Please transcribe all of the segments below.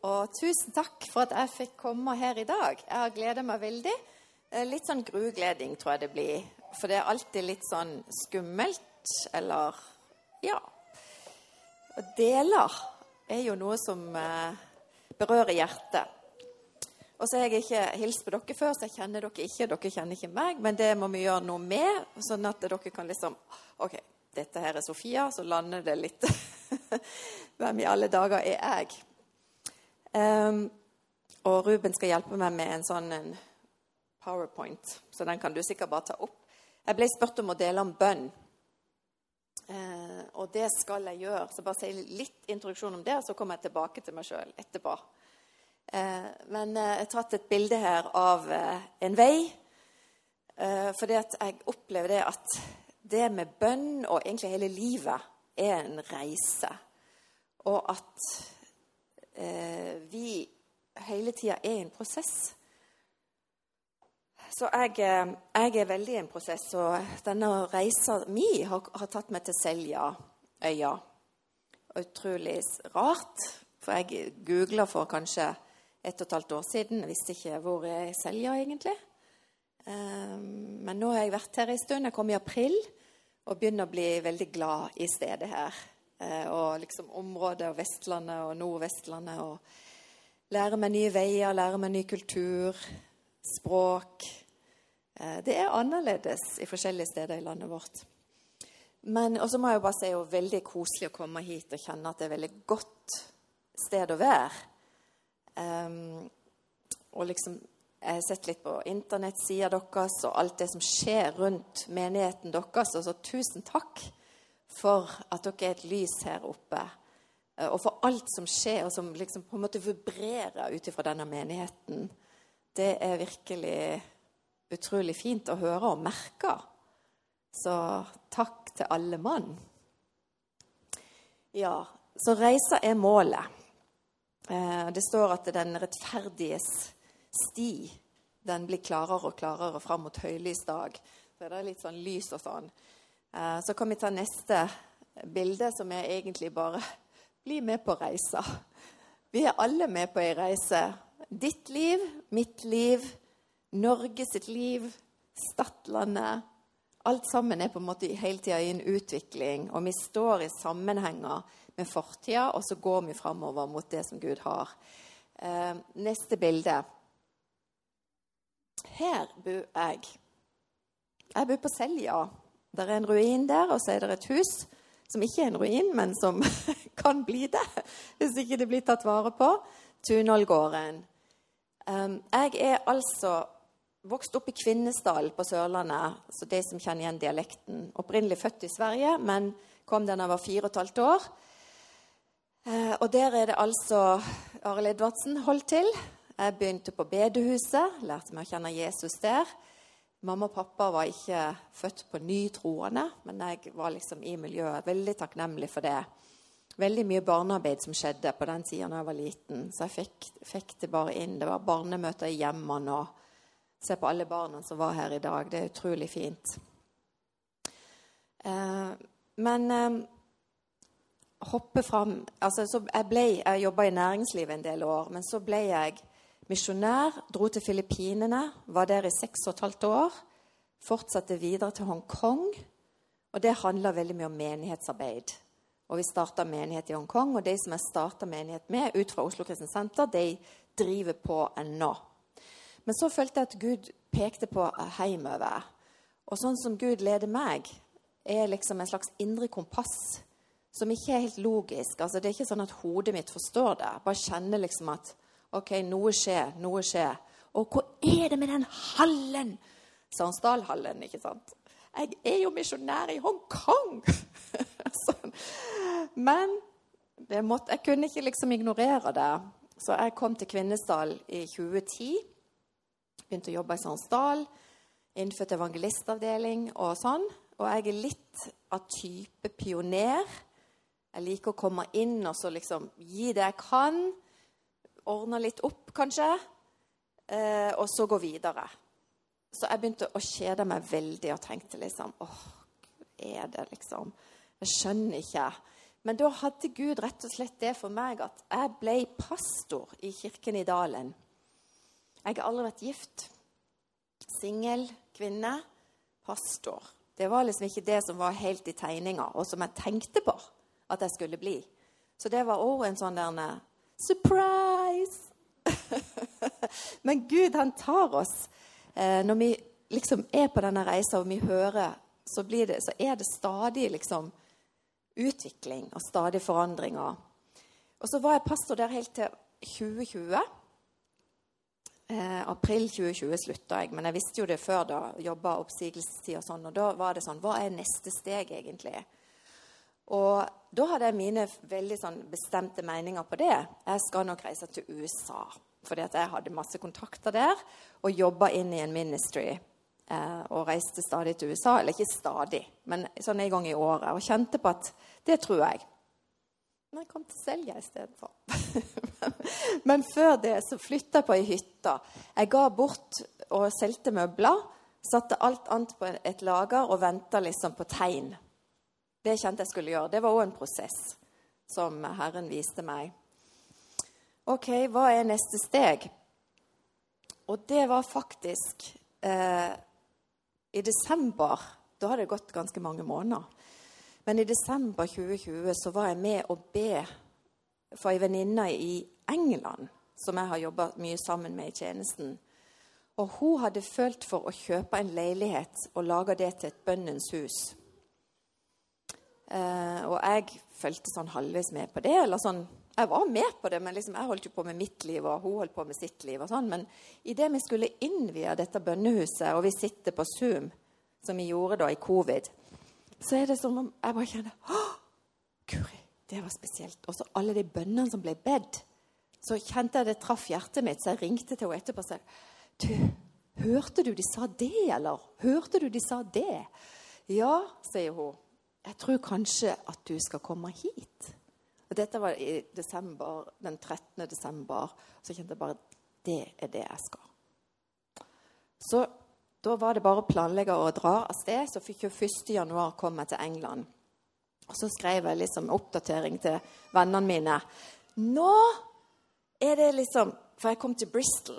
Og tusen takk for at jeg fikk komme her i dag. Jeg har gleda meg veldig. Eh, Litt sånn grugleding tror jeg det blir. For det er alltid litt sånn skummelt, eller ja. Og deler er jo noe som eh, berører hjertet. Og så har jeg ikke hilst på dere før, så jeg kjenner dere ikke. Dere kjenner ikke meg, men det må vi gjøre noe med, sånn at dere kan liksom OK, dette her er Sofia, så lander det litt Hvem i alle dager er jeg? Ehm, og Ruben skal hjelpe meg med en sånn en powerpoint, så den kan du sikkert bare ta opp. Jeg ble spurt om å dele om bønn. Uh, og det skal jeg gjøre. Så bare si litt introduksjon om det, og så kommer jeg tilbake til meg sjøl etterpå. Uh, men uh, jeg har tatt et bilde her av eh, en vei. Eh, fordi at jeg opplever det at det med bønn og egentlig hele livet er en reise. Og at vi hele tida er i en prosess. Så jeg, eh, jeg er veldig i en prosess, og denne reisa mi har, har tatt meg til Seljaøya. Utrolig rart, for jeg googla for kanskje ett og et halvt år siden. Jeg visste ikke hvor er Selja egentlig. Eh, Men nå har jeg vært her en stund. Jeg kom i april og begynner å bli veldig glad i stedet her. Eh, Og liksom området og Vestlandet og Nordvestlandet. Og lære meg nye veier, lære meg ny kultur, språk. Eh, Det er annerledes i forskjellige steder i landet vårt. Men også må jeg jo bare si det er veldig koselig å komme hit og kjenne at det er veldig godt sted å være. Um, og liksom Jeg har sett litt på internettsida deres og alt det som skjer rundt menigheten deres. Og så tusen takk for at dere er et lys her oppe. Eh, Og for alt som skjer, og som liksom på en måte vibrerer ut ifra denne menigheten. Det er virkelig utrolig fint å høre og merke. Så takk til alle mann. Ja, så reisa er målet. Eh, Det står at den rettferdiges sti den blir klarere og klarere fram mot høylysdag. Så det er litt sånn lys og sånn. Eh, Så kan vi ta neste bilde, som er egentlig bare bli med på reisa. Vi er alle med på ei reise. Ditt liv, mitt liv, Norge sitt liv, Stadlandet. Alt sammen er på en måte hele tida i en utvikling, og vi står i sammenhenger med fortida, og så går vi framover mot det som Gud har. Eh, neste bilde. Her bor jeg. Jeg bor på Selja. Det er en ruin der, og så er det et hus som ikke er en ruin, men som kan bli det hvis ikke det blir tatt vare på. Tunålgården. Um, jeg er altså vokst opp i Kvinesdal på Sørlandet, så de som kjenner igjen dialekten. Opprinnelig født i Sverige, men kom da jeg var fire og et halvt år. Eh, og der er det altså Arild Edvardsen holdt til. Jeg begynte på bedehuset, lærte meg å kjenne Jesus der. Mamma og pappa var ikke født på ny troende, men jeg var liksom i miljøet. Veldig takknemlig for det. Veldig mye barnearbeid som skjedde på den tida da jeg var liten. Så jeg fikk, fikk det bare inn. Det var barnemøter i hjemmene og se på alle barna som var her i dag. Det er utrolig fint. Eh, men eh, hoppe fram altså, så Jeg, ble, jeg jobba i næringslivet en del år, men så ble jeg misjonær. Dro til Filippinene, var der i seks og et halvt år. Fortsatte videre til Hongkong. Og det handler veldig mye om menighetsarbeid. Og vi starta menighet i Hongkong, og de som jeg starta menighet med ut fra Oslo Kristen Senter, de driver på ennå. Men så følte jeg at Gud pekte på hjemover. Og sånn som Gud leder meg, er liksom en slags indre kompass som ikke er helt logisk. Altså, det er ikke sånn at hodet mitt forstår det. Bare kjenner liksom at OK, noe skjer, noe skjer. Og hva er det med den hallen? Sandsdalhallen, ikke sant? Jeg er jo misjonær i Hongkong! sånn. Men måtte, jeg kunne ikke liksom ignorere det. Så jeg kom til Kvinesdal i 2010. Begynte å jobbe i Sandsdal. Innført evangelistavdeling og sånn. Og jeg er litt av type pioner. Jeg liker å komme inn og så liksom gi det jeg kan. Ordne litt opp, kanskje. Eh, og så gå videre. Så jeg begynte å kjede meg veldig og tenkte liksom åh, er det liksom Jeg skjønner ikke. Men da hadde Gud rett og slett det for meg at jeg ble pastor i kirken i Dalen. Jeg har aldri vært gift. Singel kvinne. Pastor. Det var liksom ikke det som var helt i tegninga, og som jeg tenkte på at jeg skulle bli. Så det var òg en sånn der Surprise! Men Gud, han tar oss. Eh, når vi liksom er på denne reisa og vi hører, så, det, så er det stadig liksom utvikling og stadig forandringer. Og så var jeg pastor der helt til 2020. Eh, april 2020 slutta jeg, men jeg visste jo det før. da, Jobba oppsigelsestid og sånn. Og da var det sånn Hva er neste steg, egentlig? Og da hadde jeg mine veldig sånn bestemte meninger på det. Jeg skal nok reise til USA. Fordi at jeg hadde masse kontakter der og jobba inn i en ministry eh, og reiste stadig til USA. Eller ikke stadig, men sånn en gang i året. Og kjente på at det tror jeg. Men jeg kom til Selja istedenfor. men før det så flytta jeg på ei hytte. Jeg ga bort og solgte møbler. Satte alt annet på et lager og venta liksom på tegn. Det kjente jeg skulle gjøre. Det var òg en prosess som Herren viste meg. OK, hva er neste steg? Og det var faktisk eh, i desember Da hadde det gått ganske mange måneder. Men i desember 2020 så var jeg med å be for ei venninne i England som jeg har jobba mye sammen med i tjenesten. Og hun hadde følt for å kjøpe en leilighet og lage det til et bønnens hus. Eh, og jeg fulgte sånn halvveis med på det. eller sånn, Jeg var med på det, men liksom, jeg holdt jo på med mitt liv, og hun holdt på med sitt liv. og sånn, Men idet vi skulle innvie dette bønnehuset, og vi sitter på Zoom, som vi gjorde da i covid, så er det som om jeg bare kjenner Å, Guri, det var spesielt. Og så alle de bønnene som ble bedt. Så kjente jeg det traff hjertet mitt, så jeg ringte til henne etterpå og sa Du, hørte du de sa det, eller? Hørte du de sa det? Ja, sier hun. Jeg tror kanskje at du skal komme hit. Og dette var i desember, den 13. desember. Så kjente jeg bare det er det jeg skal. Så da var det bare å planlegge å dra av sted. Så fikk jeg 1. januar komme til England. Og så skrev jeg liksom oppdatering til vennene mine. Nå er det liksom For jeg kom til Bristol,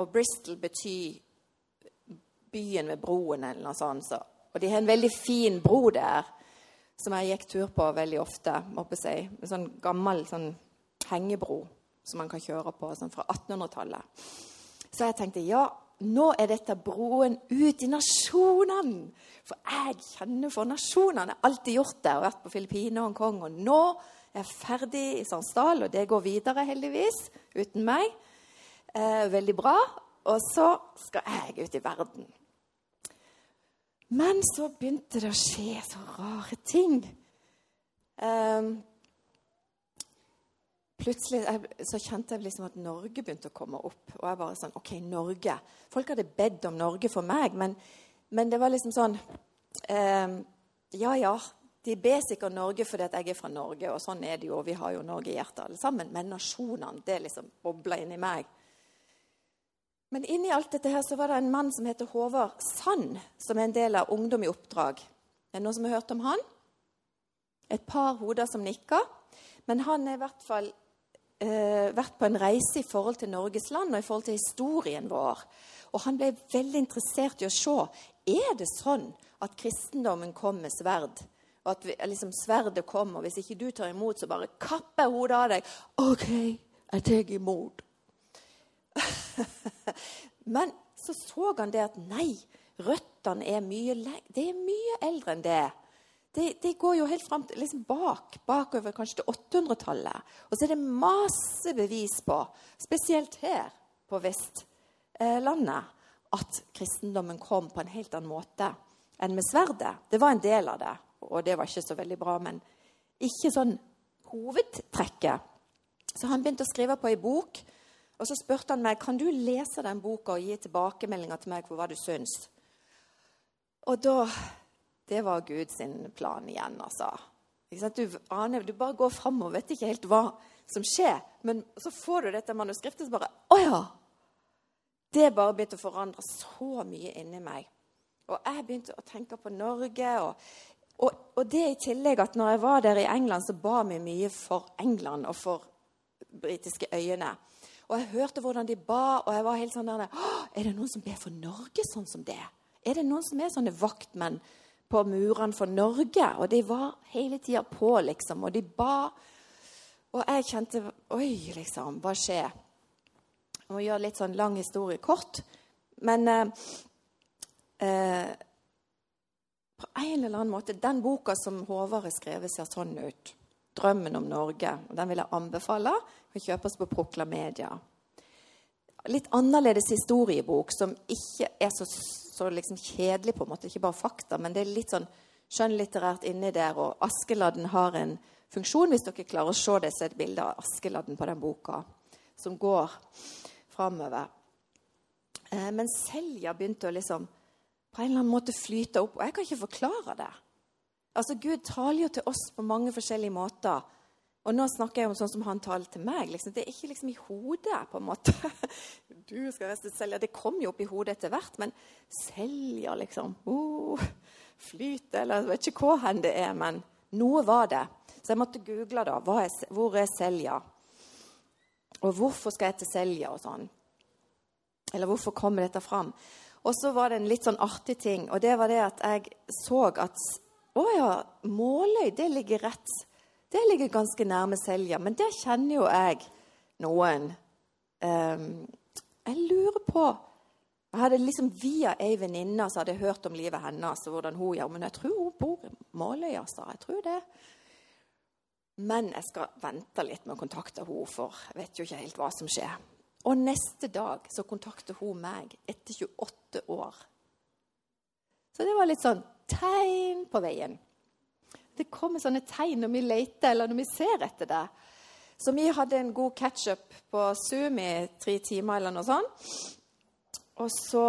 og Bristol betyr byen ved broen eller noe sånt. Så. Og de har en veldig fin bro der som jeg gikk tur på veldig ofte. oppe si. En sånn gammel sånn hengebro som man kan kjøre på, sånn fra 1800-tallet. Så jeg tenkte ja, nå er dette broen ut i nasjonene. For jeg kjenner for nasjonene. Jeg har alltid gjort det. Jeg har vært på Filippinene og Hongkong. Og nå er jeg ferdig i Sandsdal, og det går videre, heldigvis, uten meg. Eh, veldig bra. Og så skal jeg ut i verden. Men så begynte det å skje så rare ting. Um, plutselig så kjente jeg liksom at Norge begynte å komme opp. Og jeg bare sånn OK, Norge. Folk hadde bedt om Norge for meg, men, men det var liksom sånn um, Ja, ja. De ber sikkert Norge fordi at jeg er fra Norge, og sånn er det jo. Vi har jo Norge i hjertet alle sammen. Men nasjonene, det liksom bobla inni meg. Men inni alt dette her så var det en mann som heter Håvard Sand, som er en del av Ungdom i oppdrag. Er det noen som har hørt om han? Et par hoder som nikker. Men han har i hvert fall eh, vært på en reise i forhold til Norges land og i forhold til historien vår. Og han ble veldig interessert i å se er det sånn at kristendommen kom med sverd. Og at vi, liksom, sverdet kom, og hvis ikke du tar imot, så bare kapper hodet av deg. OK, jeg tar imot. Men så så han det at nei, røttene er mye, det er mye eldre enn det det, det, går jo helt fram til liksom bak, bakover kanskje til 800-tallet. Og så er det masse bevis på, spesielt her på Vestlandet, at kristendommen kom på en helt annen måte enn med sverdet. Det var en del av det, og det var ikke så veldig bra. Men ikke sånn hovedtrekket. Så han begynte å skrive på ei bok. Og så spurte han meg kan du lese den boka og gi tilbakemeldinger til meg på hva du syns. Og da Det var Guds plan igjen, altså. Du aner, du bare går fram og vet ikke helt hva som skjer. Men så får du dette manuskriptet, så bare Å ja! Det bare begynte å forandre så mye inni meg. Og jeg begynte å tenke på Norge. Og, og, og, det i tillegg at når jeg var der i England, så ba vi mye for England og for britiske øyene. Og jeg hørte hvordan de ba, og jeg var helt sånn der Er det noen som ber for Norge sånn som det? Er det noen som er sånne vaktmenn på murene for Norge? Og de var hele tida på, liksom. Og de ba. Og jeg kjente Oi, liksom. Hva skjer? Jeg må gjøre litt sånn lang historie kort. Men eh, eh, på en eller annen måte Den boka som Håvard har skrevet, ser sånn ut. 'Drømmen om Norge'. Den vil jeg anbefale. Kan kjøpes på Proklamedia. Litt annerledes historiebok, som ikke er så, så liksom kjedelig, på en måte. Ikke bare fakta, men det er litt sånn skjønnlitterært inni der. Og Askeladden har en funksjon. Hvis dere klarer å se det, så er det et bilde av Askeladden på den boka som går framover. Eh, men Selja begynte å liksom på en eller annen måte flyte opp. Og jeg kan ikke forklare det. Altså, Gud taler jo til oss på mange forskjellige måter. Og nå snakker jeg om sånn som han taler til meg. Liksom. Det er ikke liksom i hodet, på en måte. Du skal være Selja. Det kom jo opp i hodet etter hvert, men selger, liksom oh, Flyte, eller jeg vet ikke hvor hen det er, men noe var det. Så jeg måtte google, da. Er, hvor er Selja? Og hvorfor skal jeg til Selja, og sånn? Eller hvorfor kommer dette fram? Og så var det en litt sånn artig ting, og det var det at jeg så at Å ja, Måløy, det ligger rett Det ligger ganske nærme Selja, men der kjenner jo jeg noen. Um, jeg lurer på Jeg hadde liksom via ei venninne som hadde jeg hørt om livet hennes og hvordan hun gjør, men jeg tror hun bor i Måløya, sa Jeg tror det. Men jeg skal vente litt med å kontakte henne, for jeg vet jo ikke helt hva som skjer. Og neste dag så kontakter hun meg etter 28 år. Så det var litt sånn tegn på veien. Det kommer sånne tegn når vi leter, eller når vi ser etter det. Så vi hadde en god catch-up på Zoom i tre timer eller noe sånt. Og så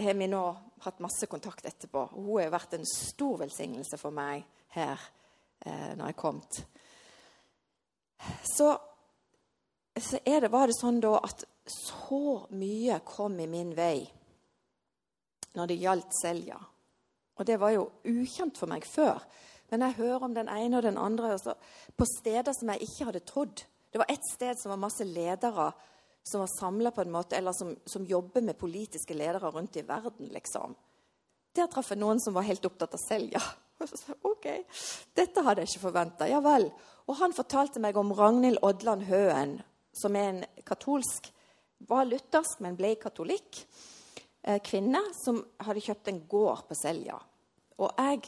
har vi nå hatt masse kontakt etterpå. Hun har vært en stor velsignelse for meg her eh, når jeg kom. Så så det, var det sånn da at så mye kom i min vei når det gjaldt Selja. Og det var jo ukjent for meg før. Men jeg hører om den ene og den andre også, på steder som jeg ikke hadde trodd. Det var ett sted som var masse ledere som var samla på en måte, eller som, som jobber med politiske ledere rundt i verden, liksom. Der traff jeg noen som var helt opptatt av Selja. OK, dette hadde jeg ikke forventa. Ja vel. Og han fortalte meg om Ragnhild Odland Høen, som er en katolsk Var luthersk, men ble katolikk. Eh, kvinne som hadde kjøpt en gård på Selja. Og jeg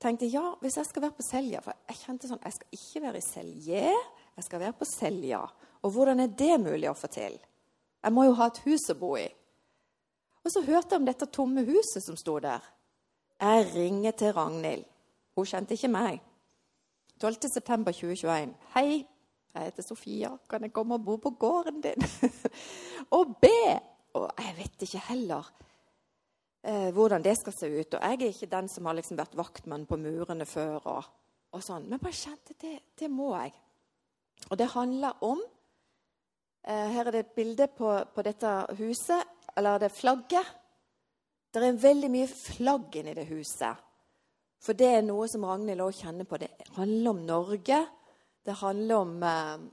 tenkte ja, hvis jeg skal være på Selja For jeg kjente sånn Jeg skal ikke være i Selje, jeg skal være på Selja. Og hvordan er det mulig å få til? Jeg må jo ha et hus å bo i. Og så hørte jeg om dette tomme huset som sto der. Jeg ringer til Ragnhild. Hun kjente ikke meg. 12.9.2021. Hei, jeg heter Sofia. Kan jeg komme og bo på gården din? og be! Og jeg vet ikke heller eh, hvordan det skal se ut. Og jeg er ikke den som har liksom vært vaktmann på murene før. og, og sånn. Men bare kjente det, det må jeg. Og det handler om eh, Her er det et bilde på, på dette huset. Eller det flagget. Det er veldig mye flagg inni det huset. For det er noe som Ragnhild òg kjenner på. Det handler om Norge. Det handler om eh,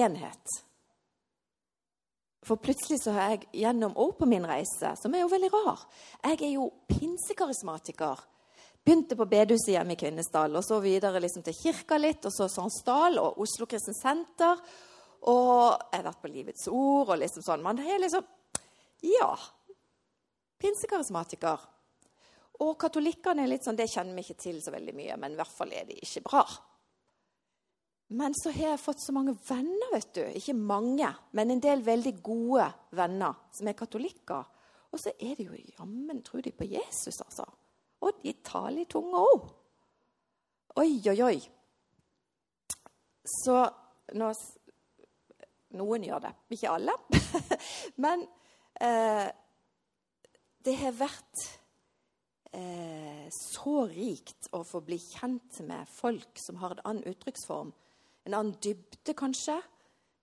enhet. For plutselig så har jeg gjennom år på min reise, som er jo veldig rar Jeg er jo pinsekarismatiker. Begynte på bedehuset hjemme i Kvinesdal, og så videre liksom til kirka litt, og så Sandsdal og Oslo Kristen Senter. Og jeg har vært på Livets Ord og liksom sånn. Man er liksom Ja. Pinsekarismatiker. Og katolikkene er litt sånn, det kjenner vi ikke til så veldig mye, men i hvert fall er de ikke bra. Men så har jeg fått så mange venner, vet du. Ikke mange, men en del veldig gode venner som er katolikker. Og så er de jo jammen tror de på Jesus, altså. Og de taler i tunge òg. Oi, oi, oi. Så nå, Noen gjør det, ikke alle. Men eh, det har vært eh, så rikt å få bli kjent med folk som har en annen uttrykksform. En annen dybde, kanskje.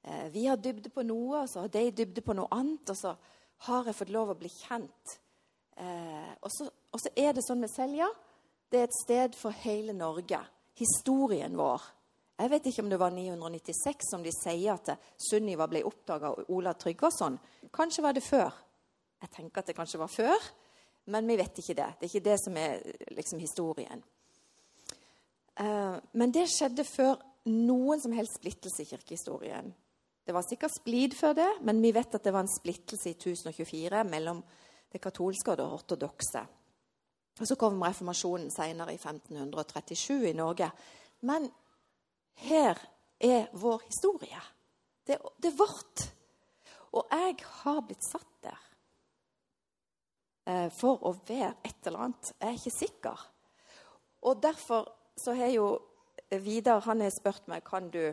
Eh, vi har dybde på noe, og så har de dybde på noe annet. Og så har jeg fått lov å bli kjent. Eh, og, så, og så er det sånn med Selja. Det er et sted for hele Norge. Historien vår. Jeg vet ikke om det var 996 som de sier at Sunniva ble oppdaga av Ola Tryggvason. Kanskje var det før. Jeg tenker at det kanskje var før, men vi vet ikke det. Det er ikke det som er liksom, historien. Uh, men det skjedde før noen som helst splittelse i kirkehistorien. Det var sikkert splid før det, men vi vet at det var en splittelse i 1024 mellom det katolske og det ortodokse. Og Så kom reformasjonen senere, i 1537 i Norge. Men her er vår historie. Det, det er vårt. Og jeg har blitt satt der eh, for å være et eller annet. Jeg er ikke sikker. Og derfor så har jo Vidar han har spurt meg kan du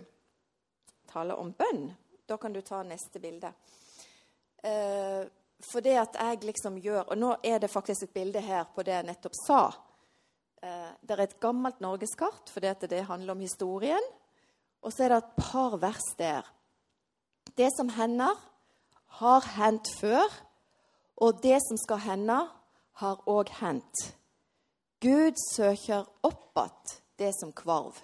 tale om bønn. Da kan du ta neste bilde. Eh, for det at jeg liksom gjør Og nå er det faktisk et bilde her på det jeg nettopp sa. Eh, det er et gammelt norgeskart, for det handler om historien. Og så er det et par vers der. Det som hender, har hendt før, og det som skal hende, har òg hendt. Gud søker opp att det som kvarv.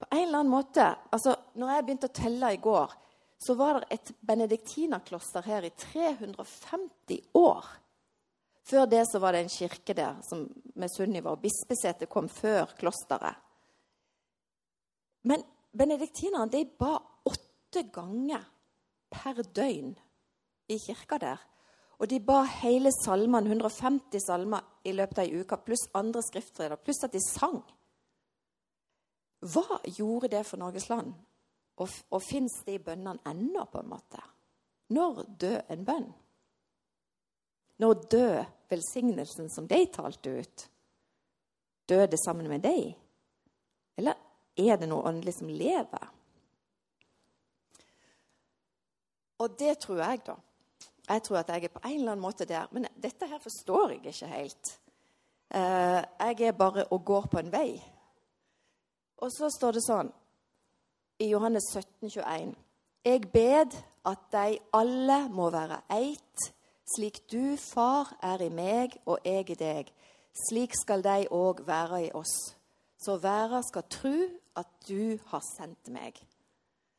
På en eller annen måte, altså når jeg begynte å telle i går, så var det et benediktinerkloster her i 350 år. Før det så var det en kirke der som med Sunniva, og bispesetet kom før klosteret. Men benediktinerne de ba åtte ganger per døgn i kirka der. Og de ba hele salmene, 150 salmer, i løpet av ei uke, pluss andre skriftsteder, pluss at de sang. Hva gjorde det for Norges land? Og, og fins de bønnene ennå, på en måte? Når død en bønn? Når død velsignelsen som de talte ut, døde sammen med deg? Eller er det noe åndelig som lever? Og det tror jeg, da. Jeg tror at jeg er på en eller annen måte der. Men dette her forstår jeg ikke helt. Eh, jeg er bare og går på en vei. Og så står det sånn i Johannes 17, 21. Jeg bed at de alle må være eit, slik du, far, er i meg og jeg i deg. Slik skal de òg være i oss. Så verden skal tru at du har sendt meg.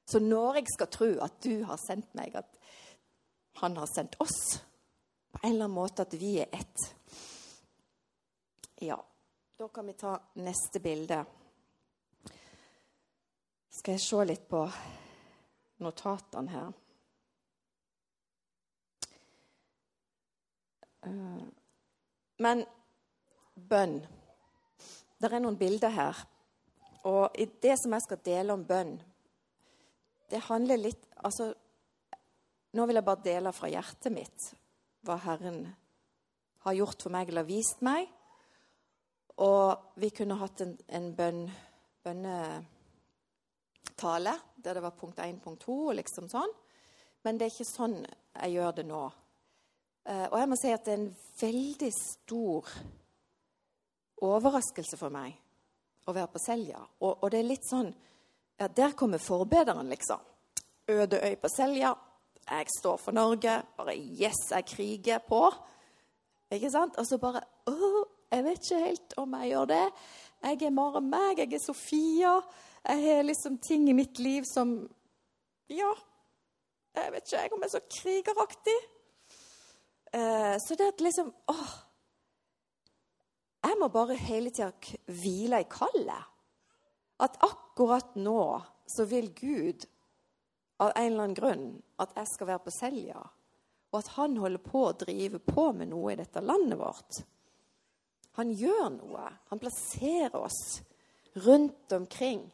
Så når jeg skal tro at du har sendt meg, at han har sendt oss, på en eller annen måte at vi er ett Ja, da kan vi ta neste bilde. Skal jeg se litt på notatene her. Eh, men bønn Det er noen bilder her og det som jeg skal dele om bønn, det handler litt Altså, nå vil jeg bare dele fra hjertet mitt hva Herren har gjort for meg eller vist meg. Og vi kunne hatt en, en bønn, bønnetale der det var punkt 1, punkt 2 og liksom sånn. Men det er ikke sånn jeg gjør det nå. Uh, og jeg må si at det er en veldig stor overraskelse for meg å være på Selja. Og, og, det er litt sånn ja, Der kommer forbederen, liksom. Øde øy på Selja. Jeg står for Norge. Bare yes, jeg kriger på. Ikke sant? Og så bare Å, jeg vet ikke helt om jeg gjør det. Jeg er bare meg. Jeg er Sofia. Jeg har liksom ting i mitt liv som Ja, jeg vet ikke jeg om jeg er så krigeraktig. Eh, så det at liksom åh, jeg må bare hele tida hvile i kallet. At akkurat nå så vil Gud av en eller annen grunn at jeg skal være på Selja, og at han holder på å drive på med noe i dette landet vårt. Han gjør noe. Han plasserer oss rundt omkring.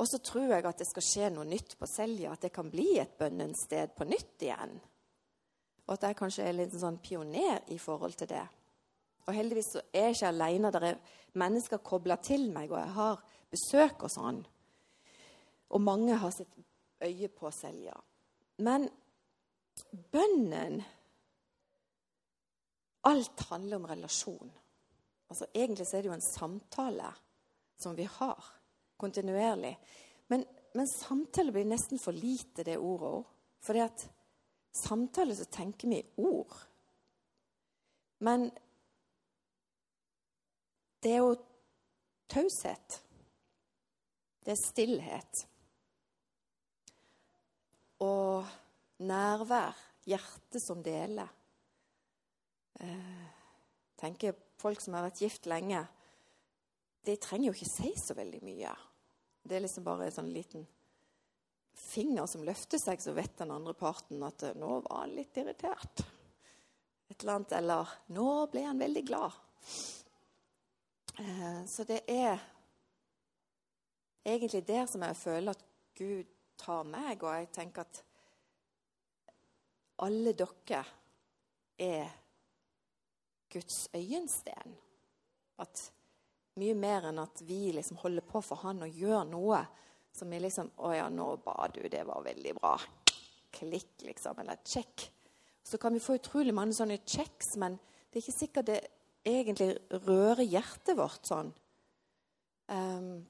Og så tror jeg at det skal skje noe nytt på Selja, at det kan bli et bønnens sted på nytt igjen. Og at jeg kanskje er litt sånn pioner i forhold til det. Og heldigvis så er jeg ikke alene. Det er mennesker kobla til meg, og jeg har besøk og sånn. Og mange har sitt øye på Selja. Men bønnen Alt handler om relasjon. Altså, egentlig så er det jo en samtale som vi har kontinuerlig. Men, men samtale blir nesten for lite, det ordet òg. For at samtale så tenker vi ord. Men det er jo taushet. Det er stillhet. Og nærvær. Hjerte som deler. Eh, tenker Folk som har vært gift lenge, de trenger jo ikke si så veldig mye. Det er liksom bare en sånn liten finger som løfter seg, så vet den andre parten at eh, 'nå var han litt irritert'. Et eller annet. Eller 'nå ble han veldig glad'. Eh, så det er egentlig der som jeg føler at Gud tar meg, og jeg tenker at alle dere er Guds øyensten. At mye mer enn at vi liksom holder på for Han og gjør noe som er liksom 'Å ja, nå ba du. Det var veldig bra.' Klikk, liksom. Eller check. Så kan vi få utrolig mange sånne checks, men det er ikke sikkert det egentlig rører hjertet vårt sånn. Um,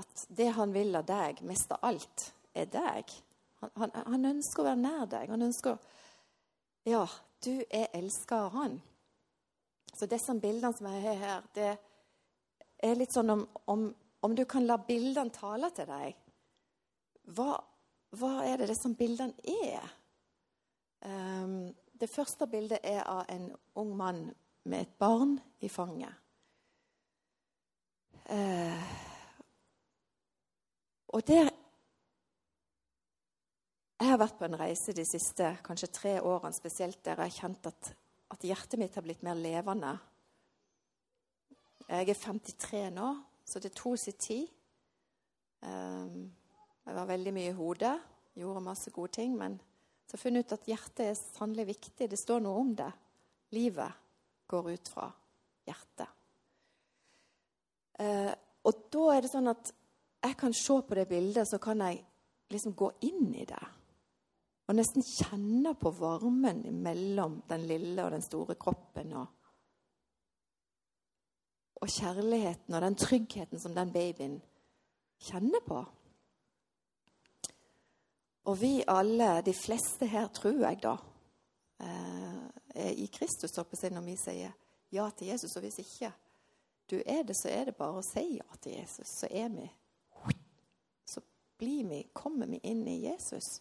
at det han vil av deg, mest av alt, er deg. Han, han, han ønsker å være nær deg. Han ønsker Ja, du er elska av han. Så disse bildene som jeg har her, det er litt sånn om, om, om du kan la bildene tale til deg. Hva, hva er det disse bildene er? Um, det første bildet er av en ung mann med et barn i fanget. Uh, og der Jeg har vært på en reise de siste kanskje tre årene spesielt der jeg har kjent at at hjertet mitt har blitt mer levende. Jeg er 53 nå, så det tok sin tid. Ehm, jeg var veldig mye i hodet, gjorde masse gode ting. Men så har funnet ut at hjertet er sannelig viktig. Det står noe om det. Livet går ut fra hjertet. Eh, og da er det sånn at jeg kan se på det bildet, så kan jeg liksom gå inn i det. Og nesten kjenne på varmen mellom den lille og den store kroppen. Og, og kjærligheten og den tryggheten som den babyen kjenner på. Og vi alle, de fleste her, tror jeg, da, eh, er i Kristus når vi sier ja til Jesus. Og hvis ikke du er det, så er det bare å si ja til Jesus. Så er vi blir vi, kommer vi inn i Jesus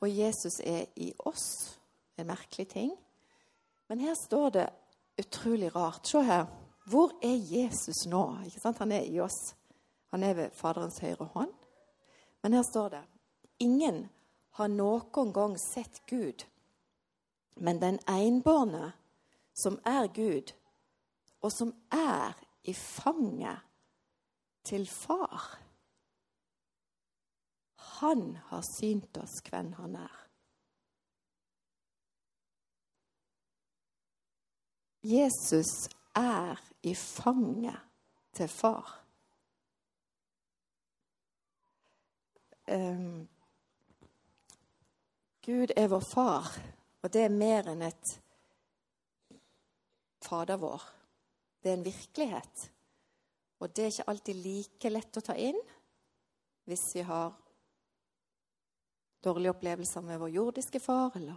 og Jesus er i oss. En merkelig ting. Men her står det utrolig rart. Se her. Hvor er Jesus nå? Han er i oss. Han er ved Faderens høyre hånd. Men her står det Ingen har noen gang sett Gud, men den enbårne, som er Gud, og som er i fanget til Far han har synt oss hvem han er. Jesus er i fanget til far. Um, Gud er vår far, og det er mer enn et Fader vår. Det er en virkelighet. Og det er ikke alltid like lett å ta inn hvis vi har dårlige opplevelser med vår jordiske far, eller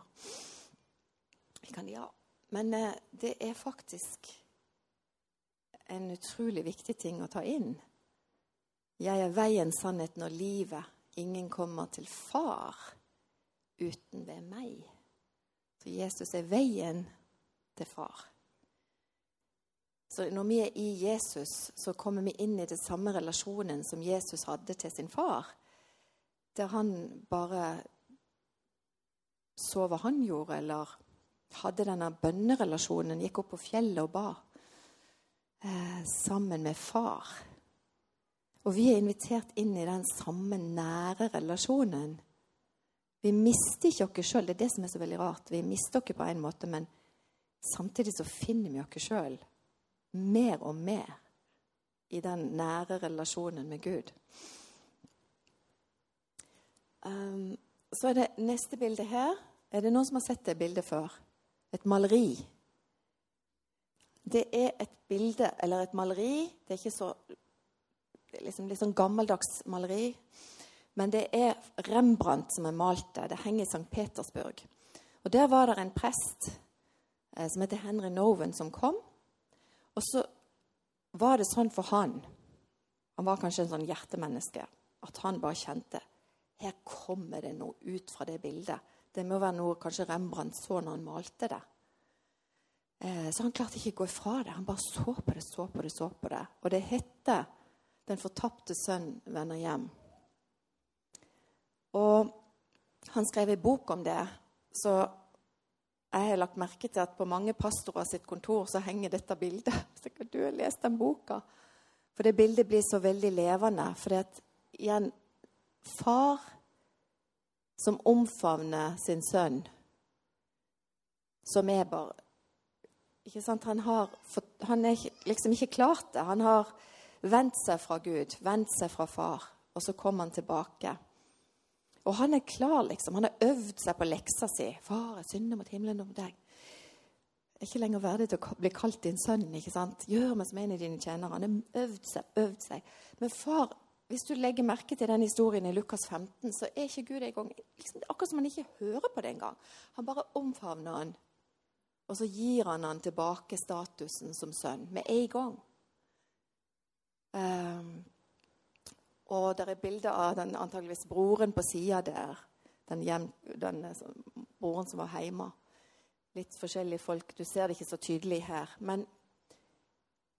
Vi kan ja. Men eh, det er faktisk en utrolig viktig ting å ta inn. Jeg er veien, sannheten og livet. Ingen kommer til far uten ved meg. Så Jesus er veien til far. Så når vi er i Jesus, så kommer vi inn i den samme relasjonen som Jesus hadde til sin far der han bare så hva han gjorde, eller hadde denne bønnerelasjonen, gikk opp på fjellet og ba eh, sammen med far. Og vi er invitert inn i den samme nære relasjonen. Vi mister ikke oss sjøl. Det er det som er så veldig rart. Vi mister oss på en måte, men samtidig så finner vi oss sjøl mer og mer i den nære relasjonen med Gud. Um, så er det neste bilde her. Er det noen som har sett det bildet før? Et maleri. Det er et bilde, eller et maleri Det er ikke så det er liksom litt sånn gammeldags maleri. Men det er Rembrandt som har malt det. Det henger i St. Petersburg. Og Der var det en prest eh, som heter Henry Noven, som kom. Og så var det sånn for han Han var kanskje en sånn hjertemenneske. At han bare kjente her kommer det noe ut fra det bildet. Det må være noe kanskje Rembrandt så når han malte det. Eh, så han klarte ikke å gå ifra det. Han bare så på det, så på det, så på det. Og det heter 'Den fortapte sønn vender hjem'. Og han skrev en bok om det, så jeg har lagt merke til at på mange pastorer sitt kontor så henger dette bildet. Så kan du ha lest den boka. For det bildet blir så veldig levende. For igjen Far som omfavner sin sønn, som er bare ikke sant? Han har han er liksom ikke klart det. Han har vendt seg fra Gud, vendt seg fra far, og så kommer han tilbake. Og han er klar, liksom. Han har øvd seg på leksa si. 'Far, jeg synder mot himmelen mot deg.' er ikke lenger verdig til å bli kalt din sønn. ikke sant? Gjør meg som en av dine tjenere. Han har øvd seg, øvd seg. Men far, hvis du legger merke til den historien i Lukas 15, så er ikke Gud engang liksom, Akkurat som han ikke hører på det engang. Han bare omfavner han. Og så gir han han tilbake statusen som sønn med en gang. Um, og det er bilde av den antageligvis broren på sida der. Den, hjem, den, eh, broren som var hjemme. Litt forskjellige folk. Du ser det ikke så tydelig her. Men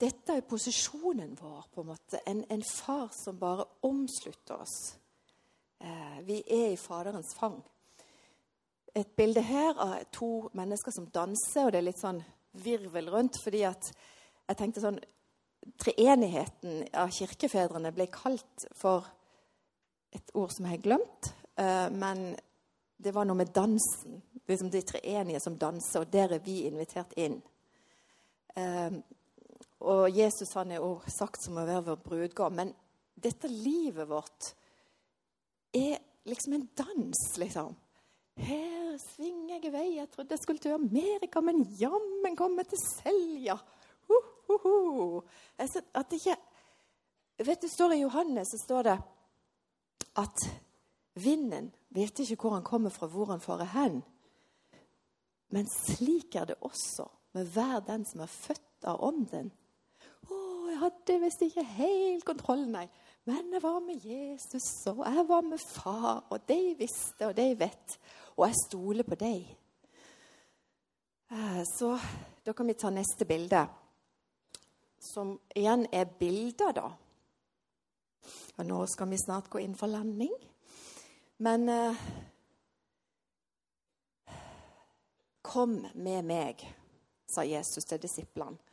dette er posisjonen vår, på en måte. En, en far som bare omslutter oss. Eh, vi er i Faderens fang. Et bilde her av to mennesker som danser, og det er litt sånn virvel rundt. fordi at jeg tenkte sånn treenigheten av kirkefedrene ble kalt for et ord som jeg har glemt. Eh, men det var noe med dansen. Liksom de treenige som danser, og der er vi invitert inn. Eh, og Jesus han er jo sagt som å være vår brudgom. Men dette livet vårt er liksom en dans, liksom. Her svinger jeg i vei. Jeg trodde jeg skulle til Amerika, men jammen kom jeg til Selja. Uh, uh, uh. At ikke Vet du, står I Johannes så står det at vinden vet ikke hvor han kommer fra, hvor han farer hen. Men slik er det også med hver den som er født av Ånden. Jeg hadde visst ikke helt kontroll, nei. Men jeg var med Jesus, og jeg var med far, og de visste, og de vet. Og jeg stoler på deg. Eh, så da kan vi ta neste bilde som igjen er bilder, da. Og nå skal vi snart gå inn for landing. Men eh, Kom med meg, sa Jesus til disiplene.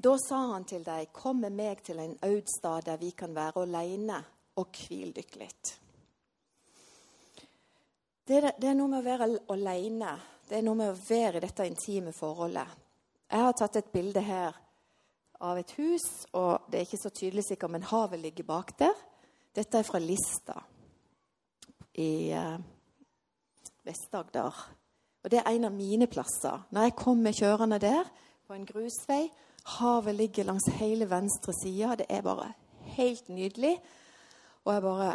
Da sa han til dem, kom med meg til en ød stad der vi kan være alene og hvile dykk litt. Det er, det er noe med å være alene. Det er noe med å være i dette intime forholdet. Jeg har tatt et bilde her av et hus, og det er ikke så tydelig sikkert, men havet ligger bak der. Dette er fra Lista i eh, Vest-Agder. Og det er en av mine plasser. Når jeg kommer kjørende der på en grusvei, havet ligger langs hele venstre side, det er bare helt nydelig. Og jeg bare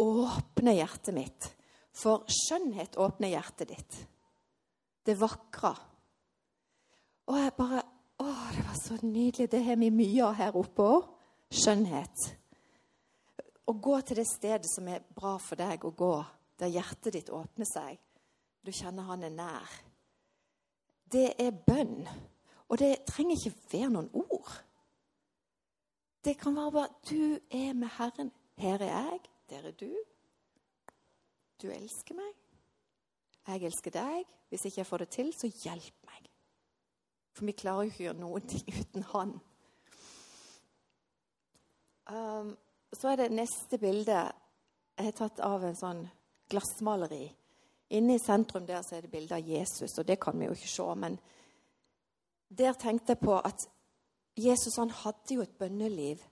åpner hjertet mitt. For skjønnhet åpner hjertet ditt. Det vakre. Og jeg bare å, det var så nydelig. Det har vi mye av her oppe òg. Skjønnhet. Å gå til det stedet som er bra for deg å gå, der hjertet ditt åpner seg. Du kjenner han er nær. Det er bønn. Og det trenger ikke være noen ord. Det kan være bare 'Du er med Herren. Her er jeg. Der er du. Du elsker meg. Jeg elsker deg. Hvis ikke jeg får det til, så hjelp meg. For vi klarer jo ikke å gjøre noen ting uten han. Um, så er det neste bilde jeg har tatt av en sånn glassmaleri. Inne i sentrum der så er det bilde av Jesus, og det kan vi jo ikke se. Men der tenkte jeg på at Jesus han hadde jo et bønneliv.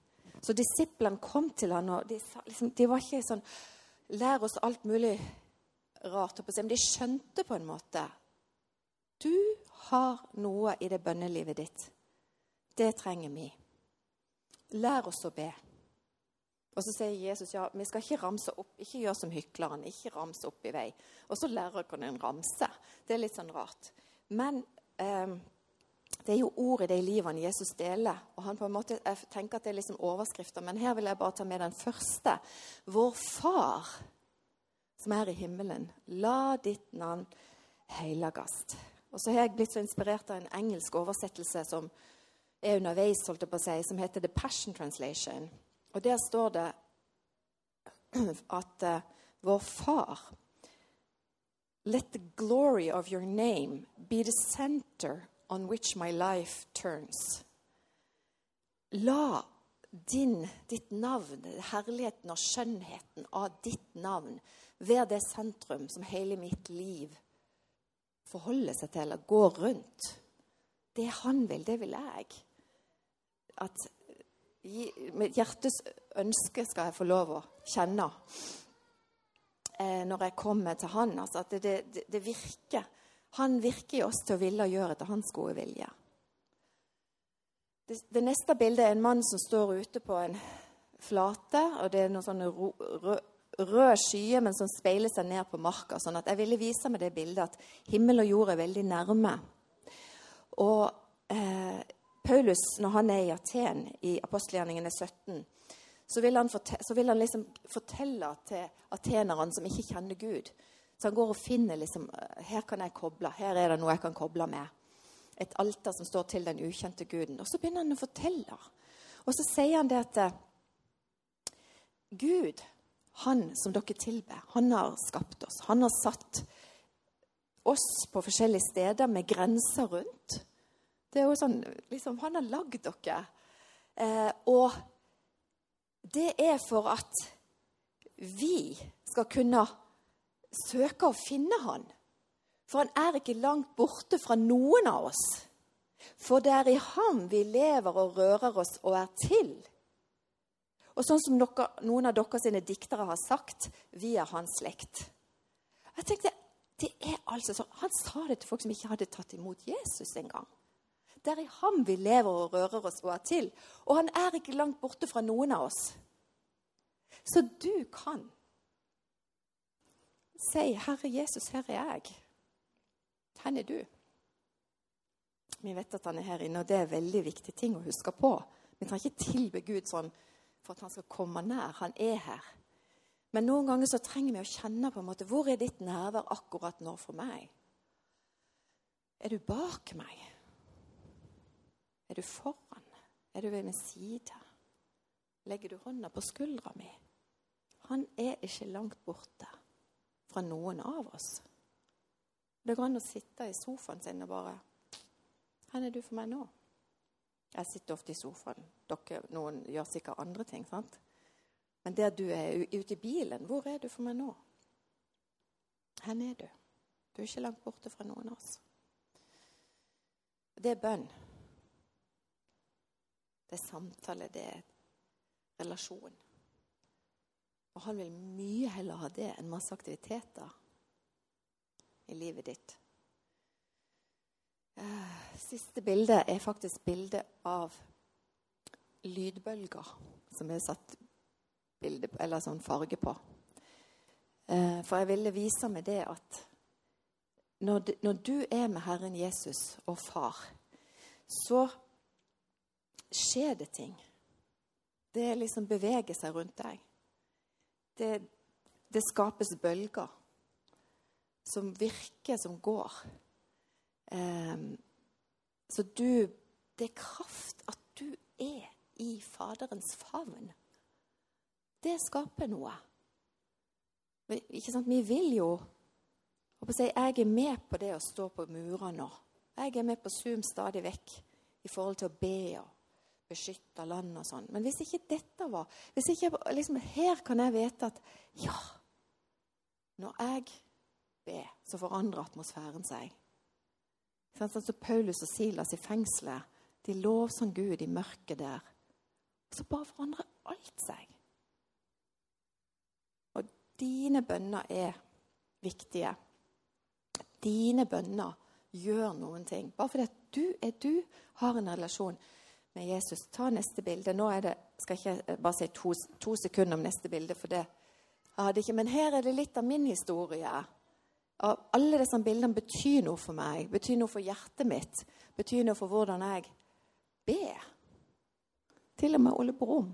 Så disiplene kom til han, og de, liksom, de var ikke sånn Lær oss alt mulig rart. Men de skjønte på en måte Du har noe i det bønnelivet ditt. Det trenger vi. Lær oss å be. Og så sier Jesus ja, vi skal ikke ramse opp, ikke gjøre som hykleren, ikke ramse opp i vei. Og så lærer dere en ramse. Det er litt sånn rart. Men eh, det er jo ordet, de livene Jesus deler. og han på en måte, Jeg tenker at det er liksom overskrifter, men her vil jeg bare ta med den første. Vår Far som er i himmelen, la ditt navn helligast. Og så har jeg blitt så inspirert av en engelsk oversettelse som er underveis, holdt jeg på å si, som heter The Passion Translation. Og der står det at uh, vår far Let the glory of your name be the center on which my life turns. La din, ditt navn, herligheten og skjønnheten av ditt navn, være det sentrum som hele mitt liv forholder seg til, eller går rundt. Det han vil, det vil jeg. At Mitt hjertes ønske skal jeg få lov å kjenne eh, når jeg kommer til han. Altså at det, det, det, virker. Han virker i oss til å ville gjøre etter hans gode vilje. Det, det, neste bildet er en mann som står ute på en flate. og Det er noen sånne ro, rød, skyer, men som speiler seg ned på marka. sånn at Jeg ville vise med det bildet at himmel og jord er veldig nærme. Og eh, Paulus, når han er i Aten i apostelgjerningene 17, så vil fortelle, så vil han liksom fortelle til atenerne som ikke kjenner Gud Så han går og finner liksom, Her kan jeg koble. Her er det noe jeg kan koble med. Et alter som står til den ukjente guden. Og så begynner han å fortelle. Og så sier han det at Gud, han som dere tilber, han har skapt oss. Han har satt oss på forskjellige steder med grenser rundt. Det er jo sånn, liksom, Han har lagd dere. Eh, og det er for at vi skal kunne søke å finne han. For han er ikke langt borte fra noen av oss. For det er i ham vi lever og rører oss og er til. Og sånn som noen av dere sine diktere har sagt, vi er hans slekt. Jeg tenkte, det er altså så, Han sa det til folk som ikke hadde tatt imot Jesus engang. Det er i ham vi lever og rører oss og er til. Og han er ikke langt borte fra noen av oss. Så du kan si, 'Herre Jesus, her er jeg'. Hvor er du? Vi vet at han er her inne, og det er veldig viktige ting å huske på. Vi trenger ikke tilbe Gud sånn for at han skal komme nær. Han er her. Men noen ganger så trenger vi å kjenne på en måte, hvor er ditt nærvær akkurat nå for meg. Er du bak meg? Er du foran? Er du ved min side? Legger du hånda på skuldra mi? Han er ikke langt borte fra noen av oss. Det går an å sitte i sofaen sin og bare 'Hvor er du for meg nå?' Jeg sitter ofte i sofaen. Dere, noen gjør sikkert andre ting. sant? Men der du er ute i bilen, hvor er du for meg nå? Hvor er du? Du er ikke langt borte fra noen av oss. Det er bønn. Det er samtale, det er relasjon. Og han vil mye heller ha det enn masse aktiviteter i livet ditt. Eh, siste bilde er faktisk bilde av lydbølger som jeg har satt bilde, eller sånn farge på. Eh, for jeg ville vise med det at når, du er med Herren Jesus og Far, så skjer det ting. Det liksom beveger seg rundt deg. Det, det skapes bølger som virker, som går. Um, så du Det er kraft at du er i Faderens favn. Det skaper noe. Ikke sant? Vi vil jo Jeg er med på det å stå på murene nå. Jeg er med på Zoom stadig vekk i forhold til å be og beskytta land og sånn. Men hvis ikke dette var hvis ikke, liksom, Her kan jeg vite at ja, når jeg ber, så forandrer atmosfæren seg. Sånn som Paulus og Silas i fengselet. De lovsang Gud i mørket der. Så bare forandrer alt seg. Og dine bønner er viktige. Dine bønner gjør noen ting. Bare fordi at du er du, har en relasjon med Jesus. Ta neste bilde. Nå er det, skal jeg ikke bare si to, to sekunder om neste bilde, for det hadde ikke, men her er det litt av min historie. Og alle disse bildene betyr noe for meg, betyr noe for hjertet mitt, betyr noe for hvordan jeg ber. Til og med Ole Brumm.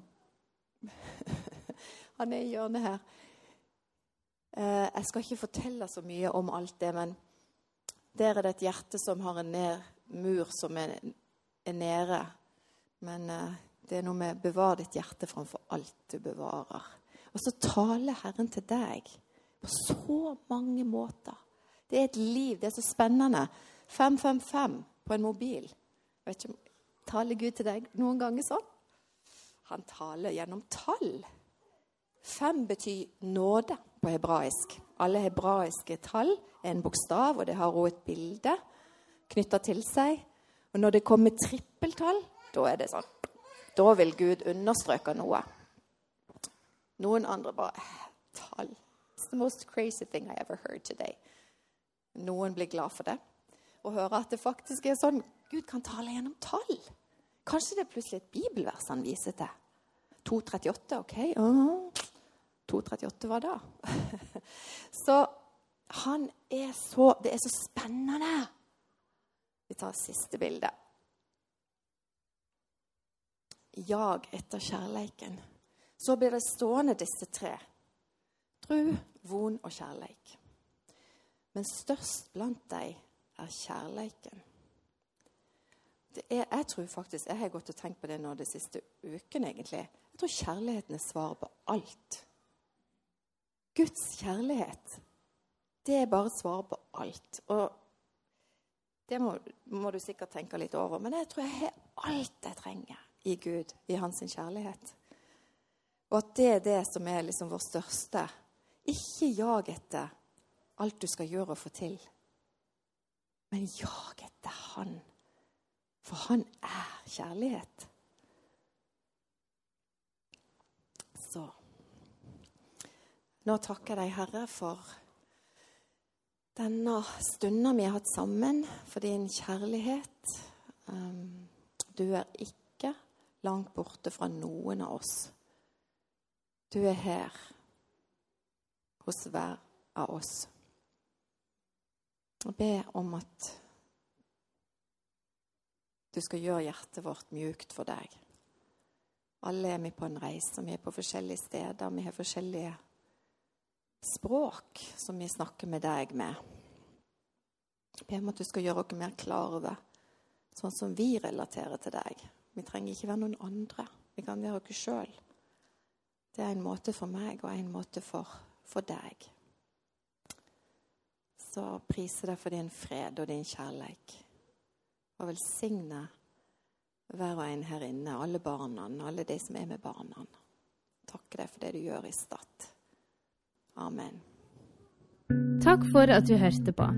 Han er i hjørnet her. Eh, jeg skal ikke fortelle så mye om alt det, men der er det et hjerte som har en mur som er nede. Men eh, det er noe med 'bevar ditt hjerte framfor alt du bevarer'. Og så taler Herren til deg på så mange måter. Det er et liv. Det er så spennende. 555 på en mobil. Jeg vet ikke, Taler Gud til deg noen ganger sånn? Han taler gjennom tall. Fem betyr nåde på hebraisk. Alle hebraiske tall er en bokstav, og det har også et bilde knytta til seg. Og når det kommer trippeltall, da er det sånn Da vil Gud understreke noe. Noen andre bare Tall. It's the most crazy thing I ever heard today. Noen blir glad for det. Og hører at det faktisk er sånn Gud kan tale gjennom tall. Kanskje det er plutselig et bibelvers han viser til. 238, OK? Uh, 238 var da? så han er så Det er så spennende. Vi tar siste bilde. Jag etter kjærleiken. Så blir det stående disse tre. Tru, von og kjærleik. Men størst blant dem er kjærleiken. Er, jeg tror faktisk, jeg har gått og tenkt på det nå de siste ukene. egentlig. Jeg tror kjærligheten er svaret på alt. Guds kjærlighet, det er bare svaret på alt. Og det må, må, du sikkert tenke litt over. Men jeg tror jeg har alt jeg trenger i Gud, i hans kjærlighet. Og at det er det som er liksom vår største. Ikke jag etter alt du skal gjøre og få til, men jag etter Han. For Han er kjærlighet. Så Nå takker jeg deg, Herre, for denne stunden vi har hatt sammen, for din kjærlighet. Um, du er ikke langt borte fra noen av oss. Du er her hos hver av oss. Og be om at du skal gjøre hjertet vårt mjukt for deg. Alle er vi på en reise, vi er på forskjellige steder, vi har forskjellige språk som vi snakker med deg med. Be om at du skal gjøre oss mer klar over sånn som vi relaterer til deg. Vi trenger ikke være noen andre. Vi kan være oss sjøl. Det er en måte for meg og en måte for, for deg. Så priser deg for din fred og din kjærleik. Og velsigne hver og en her inne, alle barna, alle de som er med barna. Takke deg for det du gjør i Stad. Amen. Takk for at du hørte på.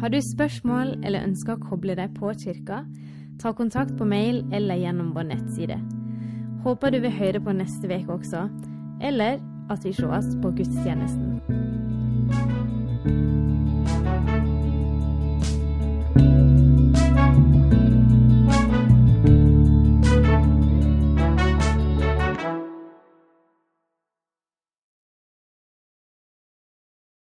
Har du spørsmål eller ønsker å koble deg på kirka, ta kontakt på mail eller gjennom vår nettside. Håper du vil høre på neste uke også, eller at vi sees på gudstjenesten.